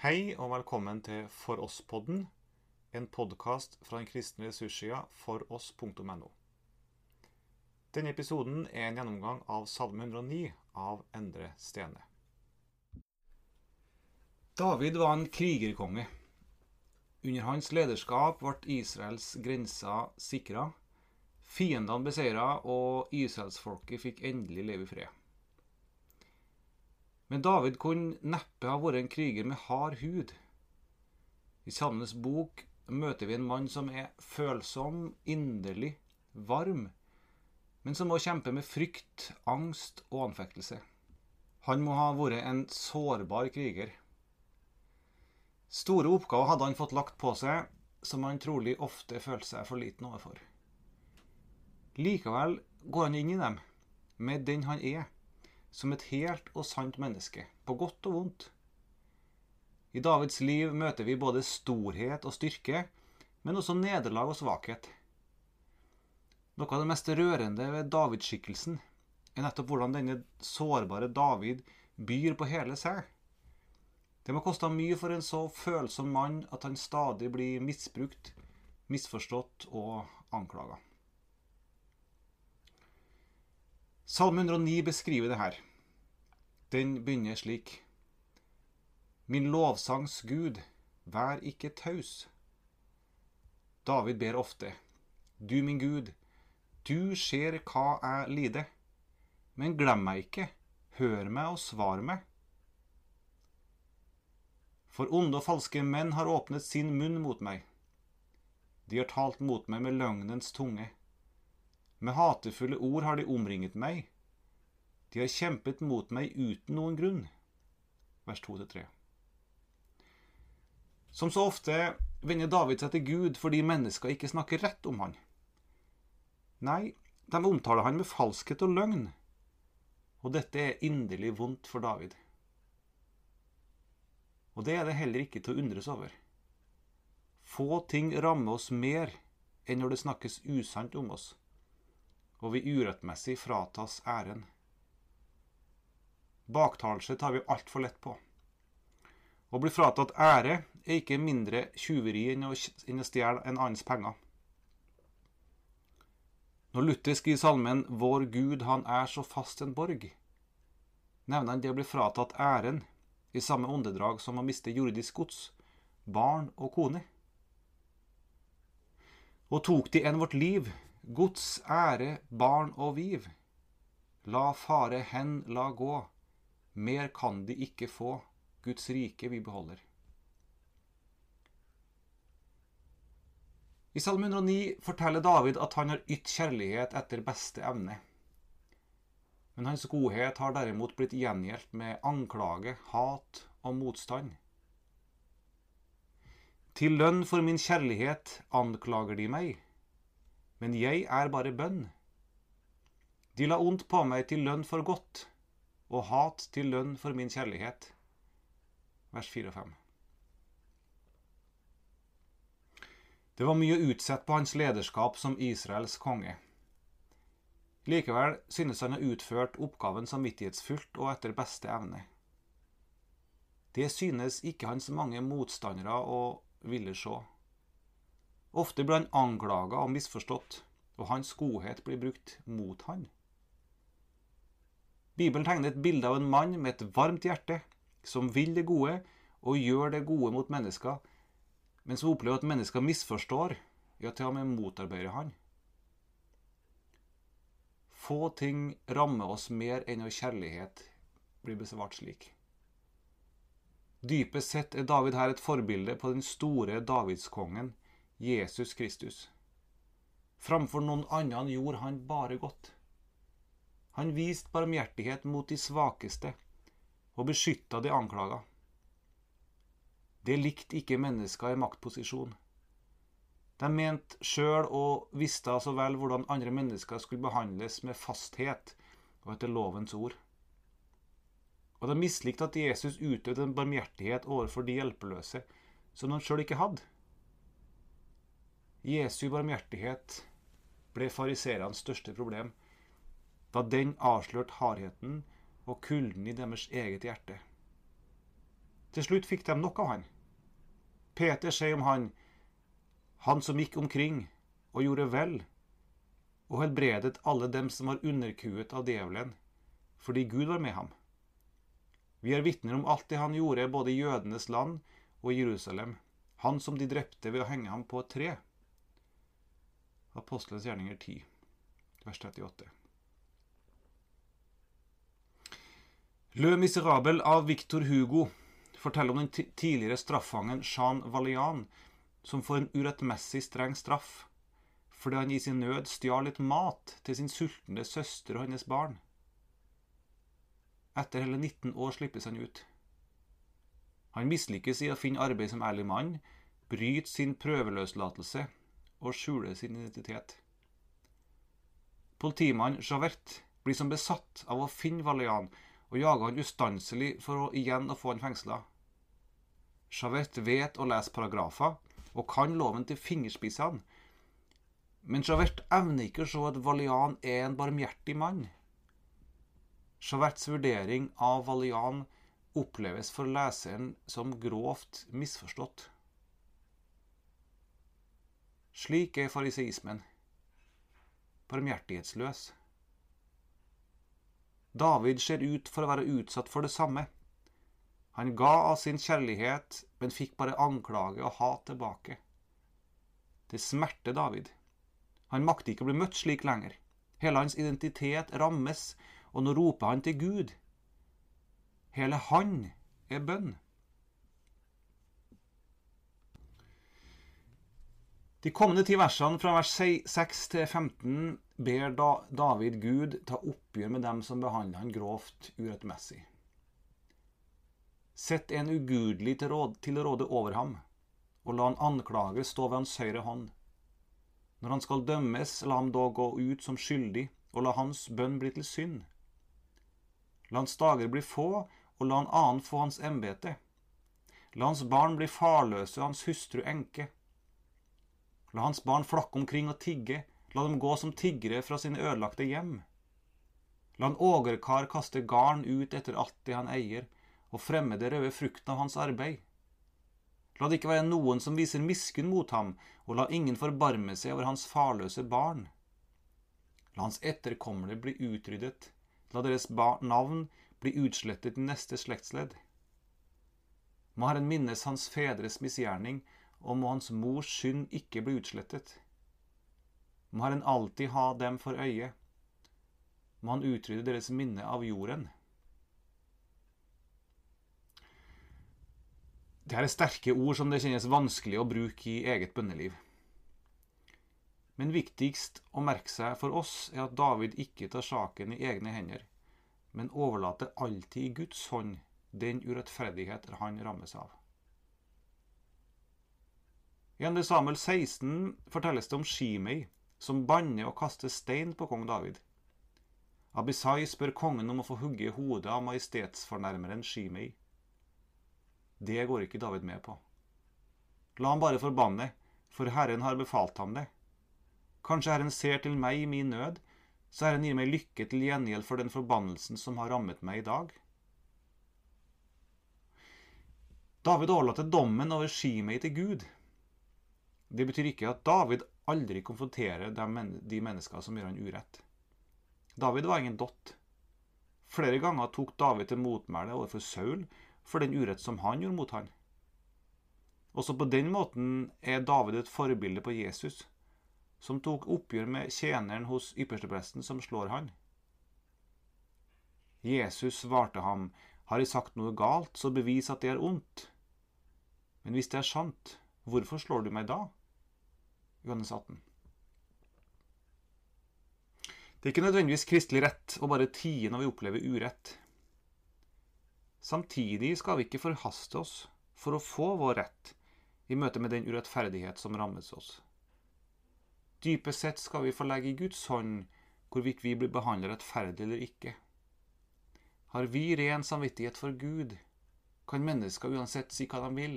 Hei og velkommen til For oss-podden, en podkast fra den kristne ressurssida foross.no. Denne episoden er en gjennomgang av Salme 109 av Endre Stene. David var en krigerkonge. Under hans lederskap ble Israels grenser sikra, fiendene beseira og israelsfolket fikk endelig leve i fred. Men David kunne neppe ha vært en kriger med hard hud. I Salmenes bok møter vi en mann som er følsom, inderlig, varm, men som må kjempe med frykt, angst og anfektelse. Han må ha vært en sårbar kriger. Store oppgaver hadde han fått lagt på seg, som han trolig ofte følte seg for liten overfor. Likevel går han inn i dem, med den han er som et helt og sant menneske, på godt og vondt. I Davids liv møter vi både storhet og styrke, men også nederlag og svakhet. Noe av det mest rørende ved Davidskikkelsen er nettopp hvordan denne sårbare David byr på hele seg. Det må koste mye for en så følsom mann at han stadig blir misbrukt, misforstått og anklaga. Salme 109 beskriver det her. Den begynner slik. Min lovsangs Gud, vær ikke taus. David ber ofte. Du min Gud, du ser hva jeg lider. Men glem meg ikke, hør meg og svar meg. For onde og falske menn har åpnet sin munn mot meg. De har talt mot meg med løgnens tunge. Med hatefulle ord har de omringet meg. De har kjempet mot meg uten noen grunn. Vers 2-3. Som så ofte vender David seg til Gud fordi mennesker ikke snakker rett om han. Nei, de omtaler han med falskhet og løgn. Og dette er inderlig vondt for David. Og det er det heller ikke til å undres over. Få ting rammer oss mer enn når det snakkes usant om oss og vi urettmessig fratas æren. Baktalelse tar vi altfor lett på. Å bli fratatt ære er ikke mindre tjuveri enn å, stjele en annens penger. Når Luther skriver salmen 'Vår Gud, han er så fast en borg', nevner han det å bli fratatt æren i samme åndedrag som å miste jordisk gods, barn og kone. Og tok de enn vårt liv, Gods ære, barn og viv. La fare hen, la gå. Mer kan de ikke få, Guds rike vi beholder. I Salme 109 forteller David at han har ytt kjærlighet etter beste evne. Men hans godhet har derimot blitt gjengjeldt med anklage, hat og motstand. Til lønn for min kjærlighet anklager de meg men jeg er bare bønn. De la ondt på meg til lønn for godt, og hat til lønn for min kjærlighet. Vers 4 og 5. Det var mye utsett på hans lederskap som Israels konge. Likevel synes han å ha utført oppgaven samvittighetsfullt og etter beste evne. Det synes ikke hans mange motstandere å ville se. Ofte blir han anklaga og misforstått, og hans godhet blir brukt mot han. Bibelen tegner et bilde av en mann med et varmt hjerte, som vil det gode og gjør det gode mot mennesker, men som opplever at mennesker misforstår, ja, til og med motarbeider han. Få ting rammer oss mer enn når kjærlighet blir besvart slik. Dypest sett er David her et forbilde på den store davidskongen, Jesus Kristus. Framfor noen annen gjorde han bare godt. Han viste barmhjertighet mot de svakeste og beskytta de anklaga. Det likte ikke mennesker i maktposisjon. De mente sjøl og visste så vel hvordan andre mennesker skulle behandles med fasthet og etter lovens ord. Og de mislikte at Jesus utøvde en barmhjertighet overfor de hjelpeløse som de sjøl ikke hadde. Jesu barmhjertighet ble fariseernes største problem, da den avslørte hardheten og kulden i deres eget hjerte. Til slutt fikk de nok av han. Peter sier om han, han som gikk omkring og gjorde vel, og helbredet alle dem som var underkuet av djevelen, fordi Gud var med ham. Vi er vitner om alt det han gjorde både i jødenes land og i Jerusalem, han som de drepte ved å henge ham på et tre. Apostelens gjerninger 10, vers 38. Le Miserable av Victor Hugo forteller om den tidligere straffangen Jean Valian, som får en urettmessig streng straff fordi han i sin nød stjal litt mat til sin sultne søster og hennes barn. Etter hele 19 år slippes han ut. Han mislykkes i å finne arbeid som ærlig mann, bryter sin prøveløslatelse og skjuler sin identitet. Politimann Javert blir som besatt av å finne Valian, og jager han ustanselig for å igjen å få han fengsla. Javert vet å lese paragrafer og kan loven til fingerspissene, men Javert evner ikke å se at Valian er en barmhjertig mann. Javerts vurdering av Valian oppleves for leseren som grovt misforstått. Slik er fariseismen. Barmhjertighetsløs. David ser ut for å være utsatt for det samme. Han ga av sin kjærlighet, men fikk bare anklage og hat tilbake. Det smerter David. Han makter ikke å bli møtt slik lenger. Hele hans identitet rammes, og nå roper han til Gud. Hele han er bønn. De kommende ti versene fra vers 6 til 15 ber David Gud ta oppgjør med dem som behandler han grovt urettmessig. Sett en ugudelig til, råd, til råde over ham, og la han anklager stå ved hans høyre hånd. Når han skal dømmes, la ham da gå ut som skyldig, og la hans bønn bli til synd. La hans dager bli få, og la en annen få hans embete. La hans barn bli farløse og hans hustru enke. La hans barn flakke omkring og tigge, la dem gå som tiggere fra sine ødelagte hjem. La en ågerkar kaste garn ut etter alt det han eier, og fremme det røde frukten av hans arbeid. La det ikke være noen som viser miskunn mot ham, og la ingen forbarme seg over hans farløse barn. La hans etterkommere bli utryddet, la deres navn bli utslettet i neste slektsledd. Må Herren minnes hans fedres misgjerning, og må hans mors synd ikke bli utslettet. Må Herren alltid ha dem for øye. Må han utrydde deres minne av jorden. Det er sterke ord som det kjennes vanskelig å bruke i eget bønneliv. Men viktigst å merke seg for oss er at David ikke tar saken i egne hender, men overlater alltid i Guds hånd den urettferdighet han rammes av. I 2. Samuel 16 fortelles det om Shimei, som banner og kaster stein på kong David. Abisai spør kongen om å få hugge hodet av majestetsfornærmeren Shimei. Det går ikke David med på. La ham bare forbanne, for Herren har befalt ham det. Kanskje Herren ser til meg i min nød, så Herren gir meg lykke til gjengjeld for den forbannelsen som har rammet meg i dag. David overlater dommen over Shimei til Gud. Det betyr ikke at David aldri konfronterer de mennesker som gjør han urett. David var ingen dott. Flere ganger tok David til motmæle overfor Saul for den urett som han gjorde mot han. Også på den måten er David et forbilde på Jesus, som tok oppgjør med tjeneren hos ypperstepresten som slår han. Jesus svarte ham, har jeg sagt noe galt, så bevis at det er ondt. Men hvis det er sant, hvorfor slår du meg da? Johannes 18. Det er ikke nødvendigvis kristelig rett å bare tie når vi opplever urett. Samtidig skal vi ikke forhaste oss for å få vår rett i møte med den urettferdighet som rammes oss. Dypest sett skal vi få legge i Guds hånd hvorvidt vi blir behandlet rettferdig eller ikke. Har vi ren samvittighet for Gud, kan mennesker uansett si hva de vil.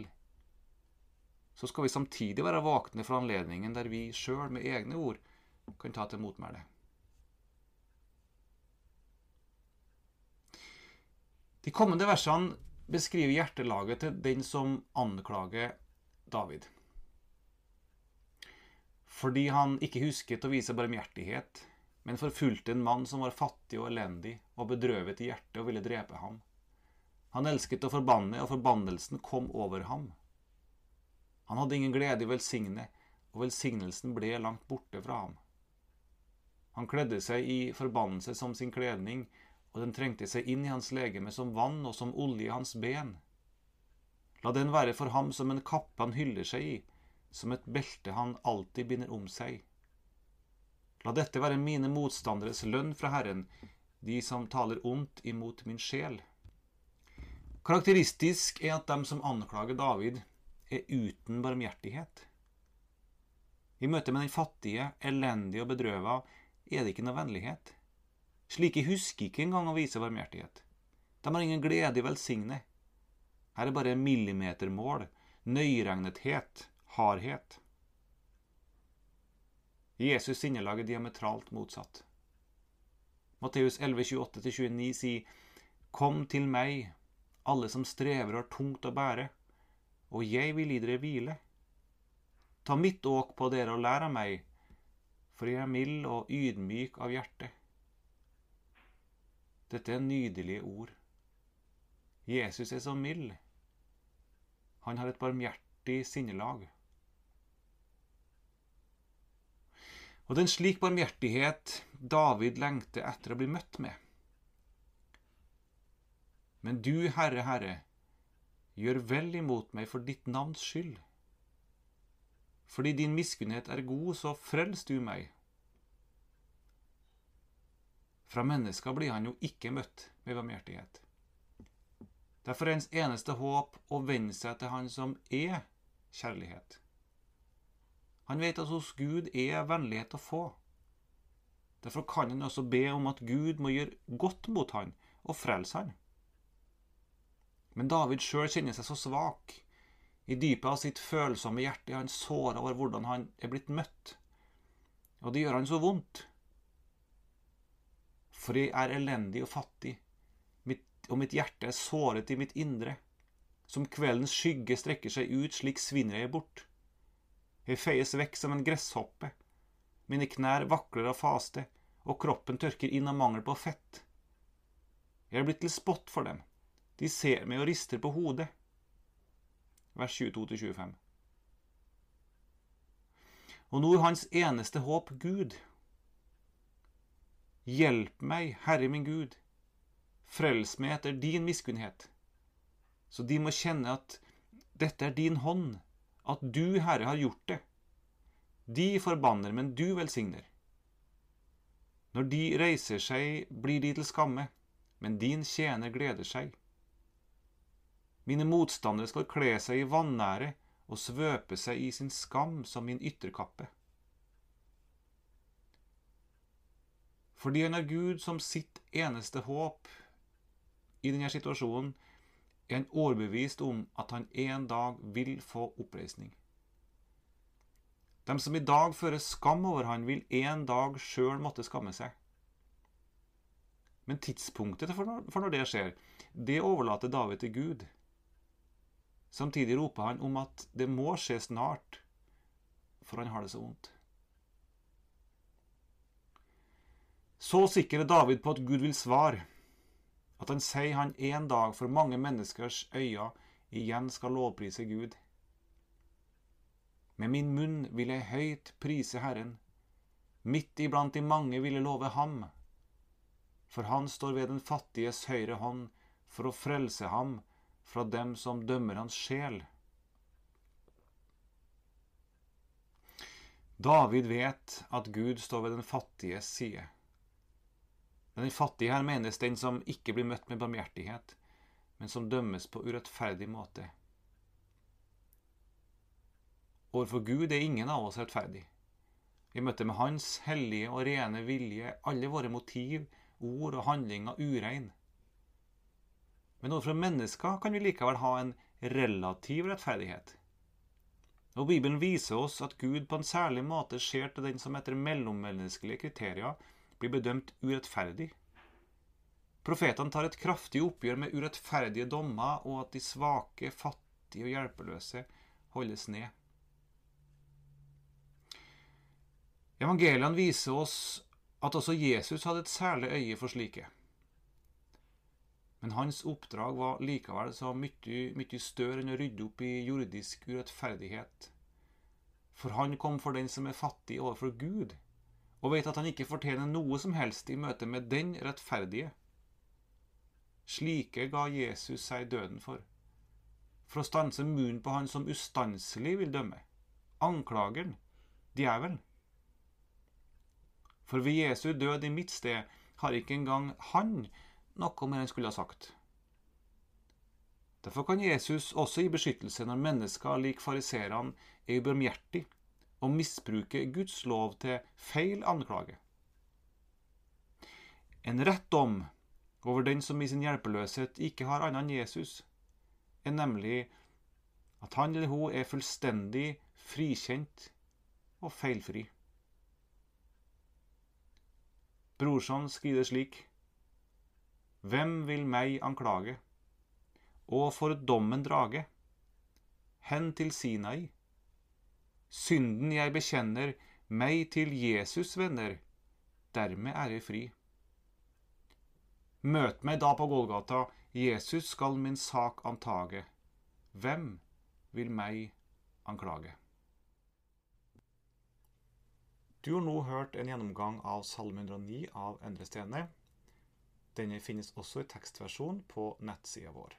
Så skal vi samtidig være våkne for anledningen der vi sjøl med egne ord kan ta til motmæle. De kommende versene beskriver hjertelaget til den som anklager David. Fordi han ikke husket å vise barmhjertighet, men forfulgte en mann som var fattig og elendig og bedrøvet i hjertet og ville drepe ham. Han elsket å forbanne, og forbannelsen kom over ham. Han hadde ingen glede i velsigne, og velsignelsen ble langt borte fra ham. Han kledde seg i forbannelse som sin kledning, og den trengte seg inn i hans legeme som vann og som olje i hans ben. La den være for ham som en kappe han hyller seg i, som et belte han alltid binder om seg. La dette være mine motstanderes lønn fra Herren, de som taler ondt imot min sjel. Karakteristisk er at de som anklager David, er uten barmhjertighet. I møte med den fattige, elendige og bedrøva er det ikke noe vennlighet. Slike husker ikke engang å vise barmhjertighet. De har ingen glede i velsigne. Her er bare millimetermål, nøyregnethet, hardhet. Jesus sinnelag er diametralt motsatt. Matteus 11, 28-29 sier, Kom til meg, alle som strever og har tungt å bære, og jeg vil gi dere hvile. Ta mitt åk på dere og lær av meg, for jeg er mild og ydmyk av hjerte. Dette er nydelige ord. Jesus er så mild. Han har et barmhjertig sinnelag. Og det er en slik barmhjertighet David lengter etter å bli møtt med. Men du, Herre, Herre, gjør vel imot meg for ditt navns skyld. Fordi din miskunnhet er god, så frels du meg. Fra mennesker blir han jo ikke møtt med barmhjertighet. Derfor er ens eneste håp å venne seg til Han som er kjærlighet. Han vet at hos Gud er vennlighet å få. Derfor kan han også be om at Gud må gjøre godt mot han og frelse han. Men David sjøl kjenner seg så svak. I dypet av sitt følsomme hjerte er han såra over hvordan han er blitt møtt. Og det gjør han så vondt. For jeg er elendig og fattig, mitt, og mitt hjerte er såret i mitt indre. Som kveldens skygge strekker seg ut, slik svinner jeg bort. Jeg feies vekk som en gresshoppe. Mine knær vakler av faste, og kroppen tørker inn av mangel på fett. Jeg er blitt til spott for dem. De ser meg og rister på hodet. Vers 22-25. Og nå er hans eneste håp Gud. Hjelp meg, Herre min Gud. Frels meg etter din miskunnhet. Så de må kjenne at dette er din hånd, at du, Herre, har gjort det. De forbanner, men du velsigner. Når de reiser seg, blir de til skamme, men din tjener gleder seg. Mine motstandere skal kle seg i vanære og svøpe seg i sin skam som min ytterkappe. Fordi han har Gud som sitt eneste håp i denne situasjonen, er han overbevist om at han en dag vil få oppreisning. De som i dag fører skam over han, vil en dag sjøl måtte skamme seg. Men tidspunktet for når det skjer, det overlater David til Gud. Samtidig roper han om at det må skje snart, for han har det så vondt. Så sikker er David på at Gud vil svare, at han sier han en dag for mange menneskers øyne igjen skal lovprise Gud. Med min munn vil jeg høyt prise Herren, midt iblant de mange vil jeg love ham. For han står ved den fattiges høyre hånd for å frelse ham fra dem som dømmer hans sjel. David vet at Gud står ved den fattiges side. Den fattige her menes den som ikke blir møtt med barmhjertighet, men som dømmes på urettferdig måte. Overfor Gud er ingen av oss rettferdig. Vi møtte med Hans hellige og rene vilje alle våre motiv, ord og handlinger urein. Men overfor mennesker kan vi likevel ha en relativ rettferdighet. Og Bibelen viser oss at Gud på en særlig måte ser til den som etter mellommenneskelige kriterier blir bedømt urettferdig. Profetene tar et kraftig oppgjør med urettferdige dommer, og at de svake, fattige og hjelpeløse holdes ned. Evangeliene viser oss at også Jesus hadde et særlig øye for slike. Men hans oppdrag var likevel så mye, mye større enn å rydde opp i jordisk urettferdighet. For han kom for den som er fattig overfor Gud, og vet at han ikke fortjener noe som helst i møte med den rettferdige. Slike ga Jesus seg døden for, for å stanse munnen på han som ustanselig vil dømme, anklageren, djevelen. For ved Jesu død i mitt sted har ikke engang han noe mer enn skulle ha sagt. Derfor kan Jesus også gi beskyttelse når mennesker lik fariserene er ubarmhjertige og misbruker Guds lov til feil anklage. En rett dom over den som i sin hjelpeløshet ikke har annet enn Jesus, er nemlig at han eller hun er fullstendig frikjent og feilfri. Brorson skriver slik hvem vil meg anklage? Og for dommen drage? Hen til Sinai. Synden jeg bekjenner, meg til Jesus venner, dermed er jeg fri. Møt meg da på Golgata, Jesus skal min sak antage. Hvem vil meg anklage? Du har nå hørt en gjennomgang av Salme 109 av Endre Stene. Denne finnes også i tekstversjon på nettsida vår.